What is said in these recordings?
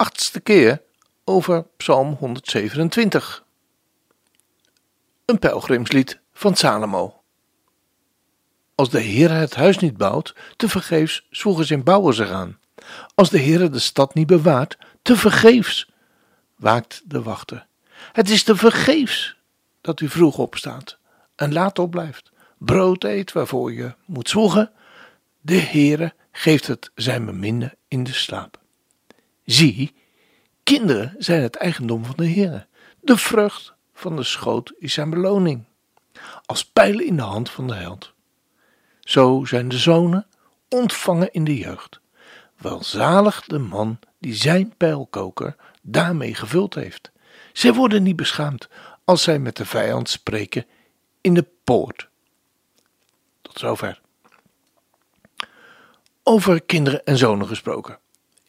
achtste keer over Psalm 127. Een pelgrimslied van Salomo. Als de Heer het huis niet bouwt, te vergeefs zwoegen zijn bouwers eraan. Als de Heer de stad niet bewaart, te vergeefs waakt de wachter. Het is te vergeefs dat u vroeg opstaat en laat opblijft. Brood eet waarvoor je moet zwoegen. De Heere geeft het zijn beminde in de slaap. Zie, kinderen zijn het eigendom van de Heere. De vrucht van de schoot is zijn beloning. Als pijlen in de hand van de held. Zo zijn de zonen ontvangen in de jeugd. Welzalig de man die zijn pijlkoker daarmee gevuld heeft. Zij worden niet beschaamd als zij met de vijand spreken in de poort. Tot zover. Over kinderen en zonen gesproken.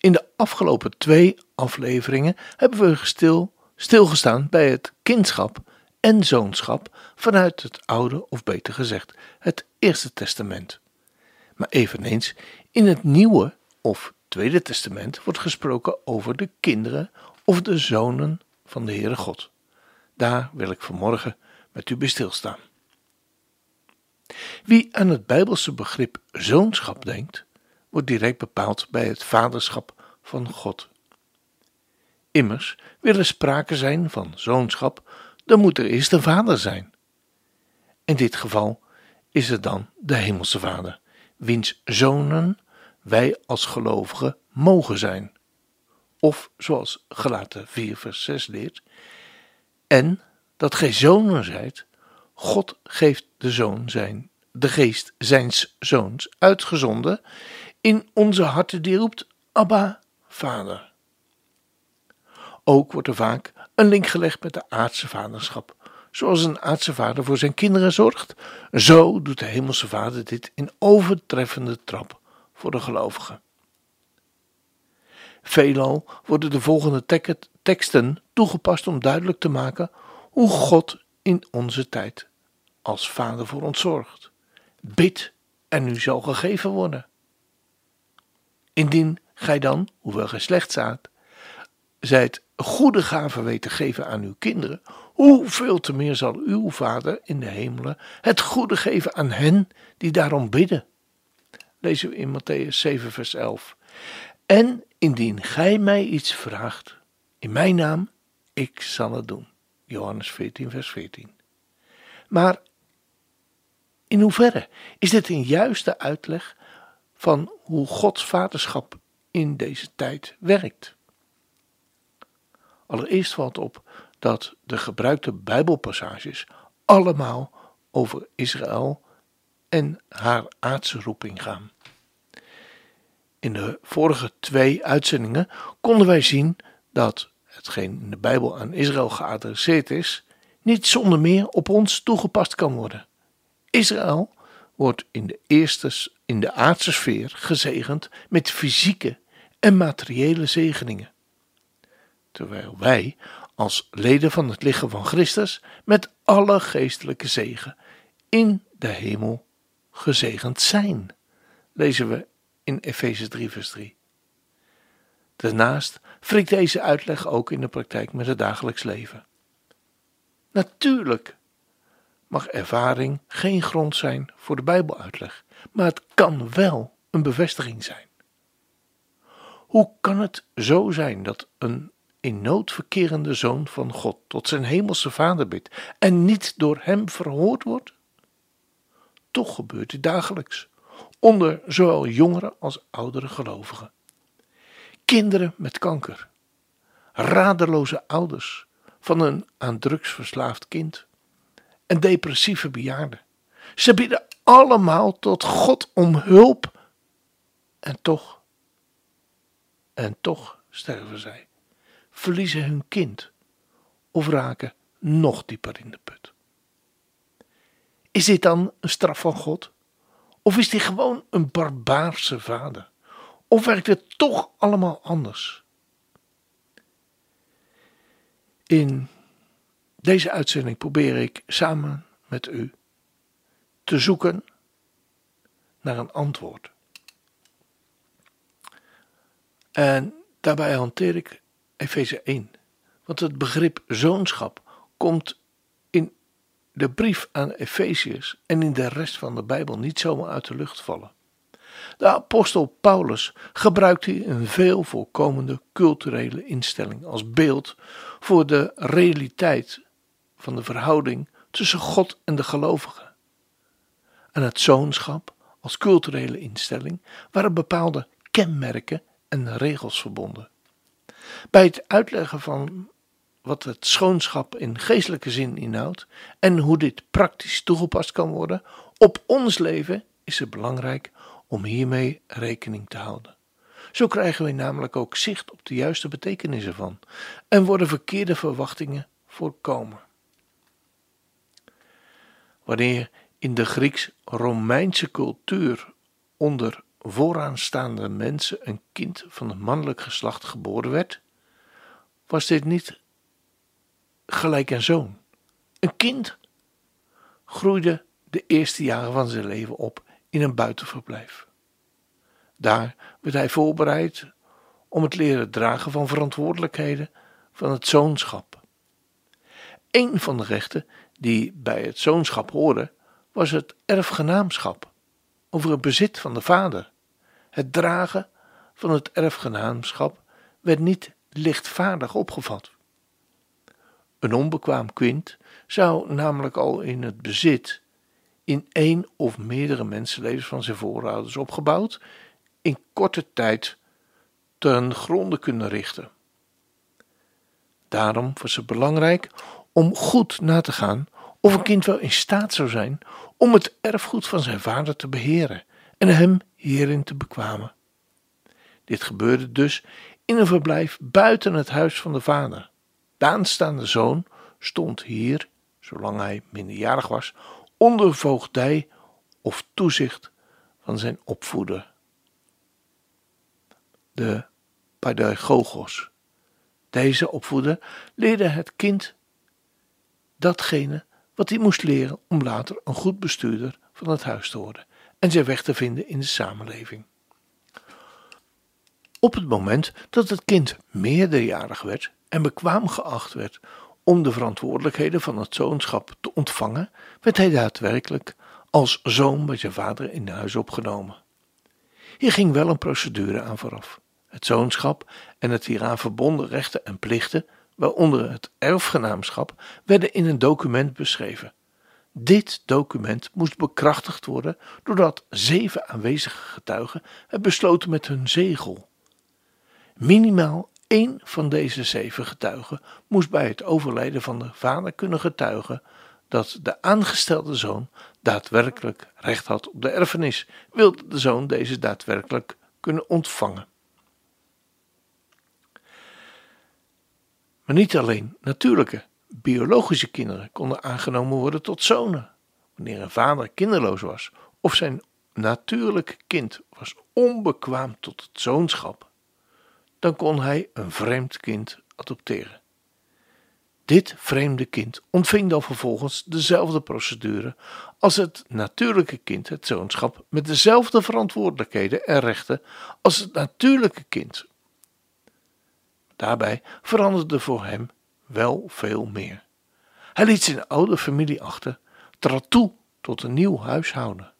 In de afgelopen twee afleveringen hebben we stil, stilgestaan bij het kindschap en zoonschap vanuit het Oude, of beter gezegd, het Eerste Testament. Maar eveneens in het Nieuwe of Tweede Testament wordt gesproken over de kinderen of de zonen van de Heere God. Daar wil ik vanmorgen met u bij stilstaan. Wie aan het Bijbelse begrip zoonschap denkt, wordt direct bepaald bij het vaderschap van God. Immers, wil er sprake zijn van zoonschap, dan moet er eerst een vader zijn. In dit geval is het dan de Hemelse Vader, wiens zonen wij als gelovigen mogen zijn. Of zoals Galaten 4 vers 6 leert, en dat gij zonen zijt, God geeft de zoon zijn, de geest zijns zoons uitgezonden in onze harten die roept, Abba, Vader. Ook wordt er vaak een link gelegd met de aardse vaderschap. Zoals een aardse vader voor zijn kinderen zorgt, zo doet de hemelse vader dit in overtreffende trap voor de gelovigen. Veelal worden de volgende teksten toegepast om duidelijk te maken hoe God in onze tijd als vader voor ons zorgt. Bid en u zal gegeven worden. Indien gij dan, hoewel gij slecht staat, zijt goede gaven weten geven aan uw kinderen, hoeveel te meer zal uw Vader in de hemelen het goede geven aan hen die daarom bidden. Lezen we in Matthäus 7, vers 11. En indien gij mij iets vraagt, in mijn naam, ik zal het doen. Johannes 14, vers 14. Maar in hoeverre is dit een juiste uitleg van hoe Gods vaderschap in deze tijd werkt. Allereerst valt op dat de gebruikte Bijbelpassages allemaal over Israël en haar aardse roeping gaan. In de vorige twee uitzendingen konden wij zien dat hetgeen in de Bijbel aan Israël geadresseerd is, niet zonder meer op ons toegepast kan worden. Israël wordt in de eerste in de aardse sfeer gezegend met fysieke en materiële zegeningen. Terwijl wij als leden van het lichaam van Christus met alle geestelijke zegen in de hemel gezegend zijn, lezen we in Efeze 3 vers 3. Daarnaast wrikt deze uitleg ook in de praktijk met het dagelijks leven. Natuurlijk mag ervaring geen grond zijn voor de Bijbeluitleg, maar het kan wel een bevestiging zijn. Hoe kan het zo zijn dat een in nood verkerende zoon van God tot zijn hemelse vader bidt en niet door hem verhoord wordt? Toch gebeurt dit dagelijks, onder zowel jongere als oudere gelovigen. Kinderen met kanker, radeloze ouders van een aan drugs verslaafd kind, en depressieve bejaarden. Ze bidden allemaal tot God om hulp. En toch, en toch sterven zij. verliezen hun kind of raken nog dieper in de put. Is dit dan een straf van God? Of is dit gewoon een barbaarse vader? Of werkt het toch allemaal anders? In deze uitzending probeer ik samen met u te zoeken naar een antwoord. En daarbij hanteer ik Efeze 1. Want het begrip zoonschap komt in de brief aan Efeziërs en in de rest van de Bijbel niet zomaar uit de lucht vallen. De apostel Paulus gebruikt hier een veel voorkomende culturele instelling als beeld voor de realiteit van de verhouding tussen God en de gelovigen. En het zoonschap als culturele instelling waren bepaalde kenmerken en regels verbonden. Bij het uitleggen van wat het schoonschap in geestelijke zin inhoudt en hoe dit praktisch toegepast kan worden op ons leven, is het belangrijk om hiermee rekening te houden. Zo krijgen we namelijk ook zicht op de juiste betekenissen van en worden verkeerde verwachtingen voorkomen. Wanneer in de Grieks-Romeinse cultuur onder vooraanstaande mensen een kind van het mannelijk geslacht geboren werd, was dit niet gelijk een zoon. Een kind groeide de eerste jaren van zijn leven op in een buitenverblijf. Daar werd hij voorbereid om het leren dragen van verantwoordelijkheden van het zoonschap. Een van de rechten die bij het zoonschap hoorde, was het erfgenaamschap over het bezit van de vader. Het dragen van het erfgenaamschap werd niet lichtvaardig opgevat. Een onbekwaam kind zou namelijk al in het bezit in één of meerdere mensenlevens van zijn voorouders opgebouwd in korte tijd ten gronde kunnen richten. Daarom was het belangrijk om goed na te gaan of een kind wel in staat zou zijn om het erfgoed van zijn vader te beheren en hem hierin te bekwamen. Dit gebeurde dus in een verblijf buiten het huis van de vader. De aanstaande zoon stond hier, zolang hij minderjarig was, onder voogdij of toezicht van zijn opvoeder, de pedagogos. Deze opvoeder leerde het kind datgene wat hij moest leren om later een goed bestuurder van het huis te worden en zijn weg te vinden in de samenleving. Op het moment dat het kind meerderjarig werd en bekwaam geacht werd om de verantwoordelijkheden van het zoonschap te ontvangen, werd hij daadwerkelijk als zoon bij zijn vader in huis opgenomen. Hier ging wel een procedure aan vooraf. Het zoonschap en het hieraan verbonden rechten en plichten, waaronder het erfgenaamschap, werden in een document beschreven. Dit document moest bekrachtigd worden doordat zeven aanwezige getuigen het besloten met hun zegel. Minimaal één van deze zeven getuigen moest bij het overlijden van de vader kunnen getuigen dat de aangestelde zoon daadwerkelijk recht had op de erfenis, wilde de zoon deze daadwerkelijk kunnen ontvangen. Maar niet alleen natuurlijke, biologische kinderen konden aangenomen worden tot zonen. Wanneer een vader kinderloos was of zijn natuurlijke kind was onbekwaam tot het zoonschap, dan kon hij een vreemd kind adopteren. Dit vreemde kind ontving dan vervolgens dezelfde procedure als het natuurlijke kind het zoonschap met dezelfde verantwoordelijkheden en rechten als het natuurlijke kind. Daarbij veranderde voor hem wel veel meer. Hij liet zijn oude familie achter, trad toe tot een nieuw huishouden.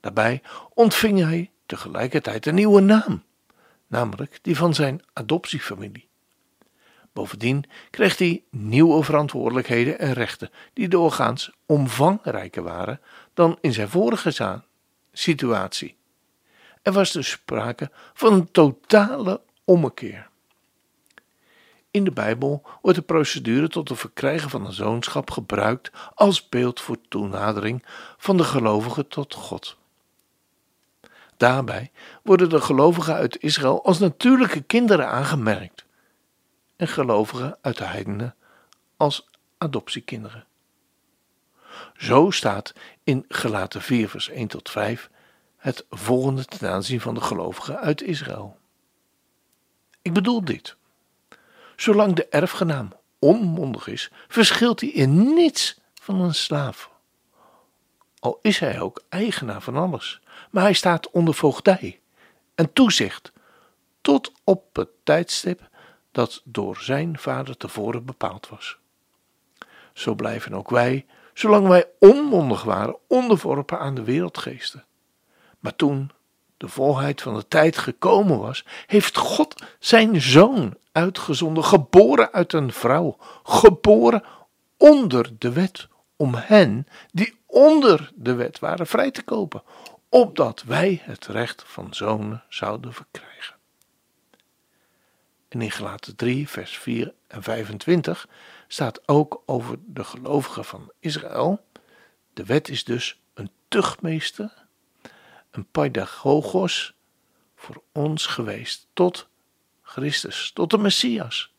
Daarbij ontving hij tegelijkertijd een nieuwe naam namelijk die van zijn adoptiefamilie. Bovendien kreeg hij nieuwe verantwoordelijkheden en rechten die doorgaans omvangrijker waren dan in zijn vorige situatie. Er was dus sprake van een totale ommekeer. In de Bijbel wordt de procedure tot het verkrijgen van een zoonschap gebruikt als beeld voor toenadering van de gelovigen tot God. Daarbij worden de gelovigen uit Israël als natuurlijke kinderen aangemerkt. en gelovigen uit de heidenen als adoptiekinderen. Zo staat in Gelaten 4 vers 1 tot 5 het volgende ten aanzien van de gelovigen uit Israël. Ik bedoel dit. Zolang de erfgenaam onmondig is, verschilt hij in niets van een slaaf. Al is hij ook eigenaar van alles, maar hij staat onder voogdij en toezicht tot op het tijdstip dat door zijn vader tevoren bepaald was. Zo blijven ook wij, zolang wij onmondig waren, onderworpen aan de wereldgeesten. Maar toen de volheid van de tijd gekomen was, heeft God zijn zoon uitgezonden, geboren uit een vrouw, geboren onder de wet, om hen die onder de wet waren vrij te kopen, opdat wij het recht van zonen zouden verkrijgen. En in Gelaten 3, vers 4 en 25 staat ook over de gelovigen van Israël. De wet is dus een tuchtmeester, een pedagogos voor ons geweest, tot Christus, tot de Messias,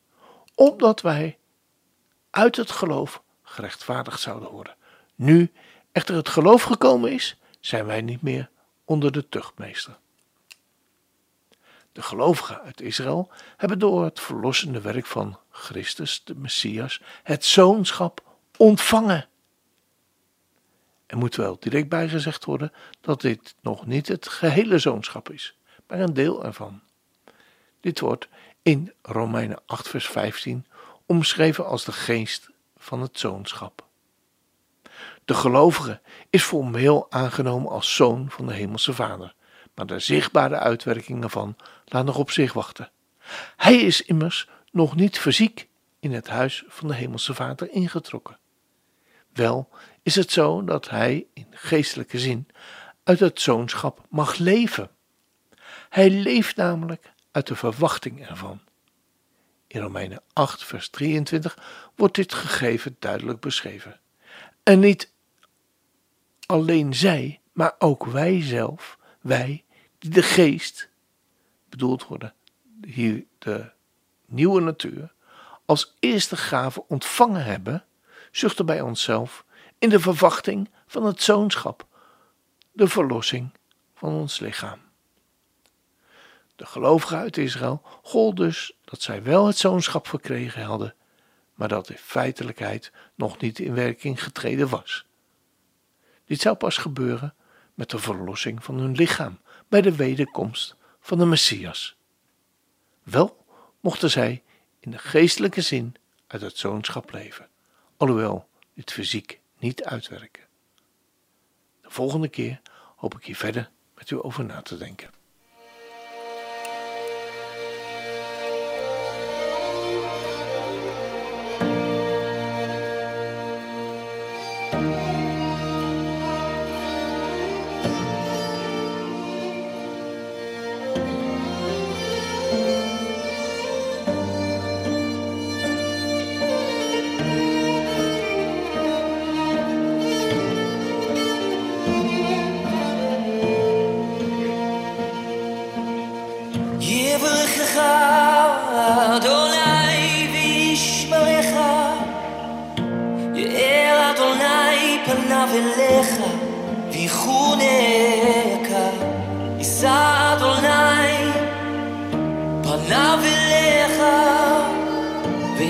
opdat wij uit het geloof gerechtvaardigd zouden worden. Nu echter het geloof gekomen is, zijn wij niet meer onder de tuchtmeester. De gelovigen uit Israël hebben door het verlossende werk van Christus, de Messias, het zoonschap ontvangen. Er moet wel direct bijgezegd worden dat dit nog niet het gehele zoonschap is, maar een deel ervan. Dit wordt in Romeinen 8, vers 15 omschreven als de geest van het zoonschap. De gelovige is formeel aangenomen als zoon van de Hemelse Vader, maar de zichtbare uitwerkingen van laat nog op zich wachten. Hij is immers nog niet fysiek in het huis van de Hemelse Vader ingetrokken. Wel is het zo dat hij in geestelijke zin uit het zoonschap mag leven. Hij leeft namelijk uit de verwachting ervan. In Romeinen 8, vers 23 wordt dit gegeven duidelijk beschreven. En niet alleen zij, maar ook wij zelf, wij die de geest, bedoeld worden hier de nieuwe natuur, als eerste gave ontvangen hebben, zuchten bij onszelf in de verwachting van het zoonschap, de verlossing van ons lichaam. De gelovigen uit Israël gold dus dat zij wel het zoonschap verkregen hadden, maar dat in feitelijkheid nog niet in werking getreden was. Dit zou pas gebeuren met de verlossing van hun lichaam bij de wederkomst van de Messias. Wel mochten zij in de geestelijke zin uit het zoonschap leven, alhoewel dit fysiek niet uitwerken. De volgende keer hoop ik hier verder met u over na te denken.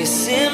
It's in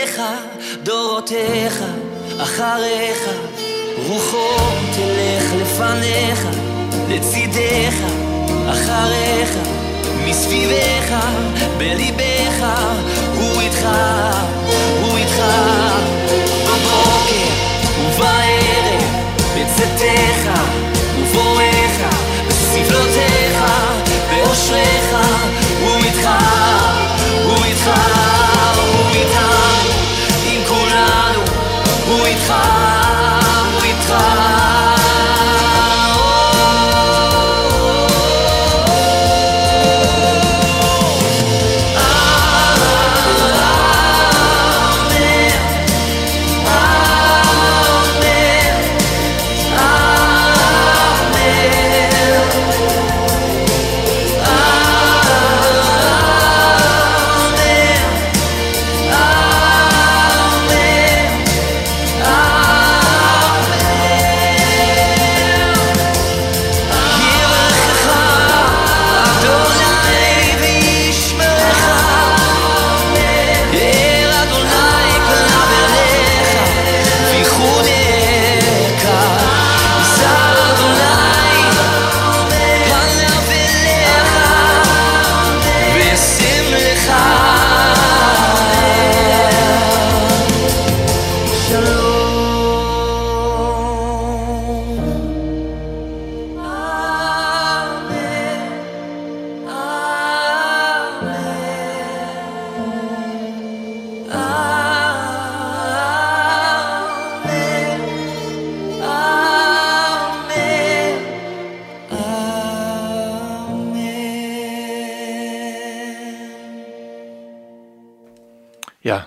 וילדיך, דורותיך, אחריך, רוחו תלך לפניך, לצידך, אחריך, מסביבך, בליבך, הוא איתך, הוא איתך, בבוקר ובערב, בצאתך ובואך, בסבלותיך, באושריך, הוא איתך, הוא איתך, fall.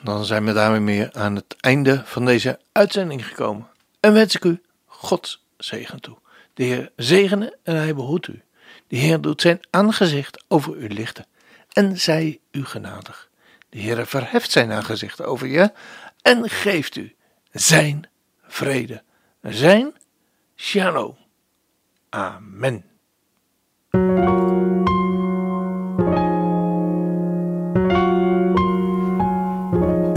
Dan zijn we daarmee meer aan het einde van deze uitzending gekomen. En wens ik u Gods zegen toe. De Heer zegene en hij behoedt u. De Heer doet zijn aangezicht over u lichten en zij u genadig. De Heer verheft zijn aangezicht over je en geeft u zijn vrede, zijn shalom. Amen.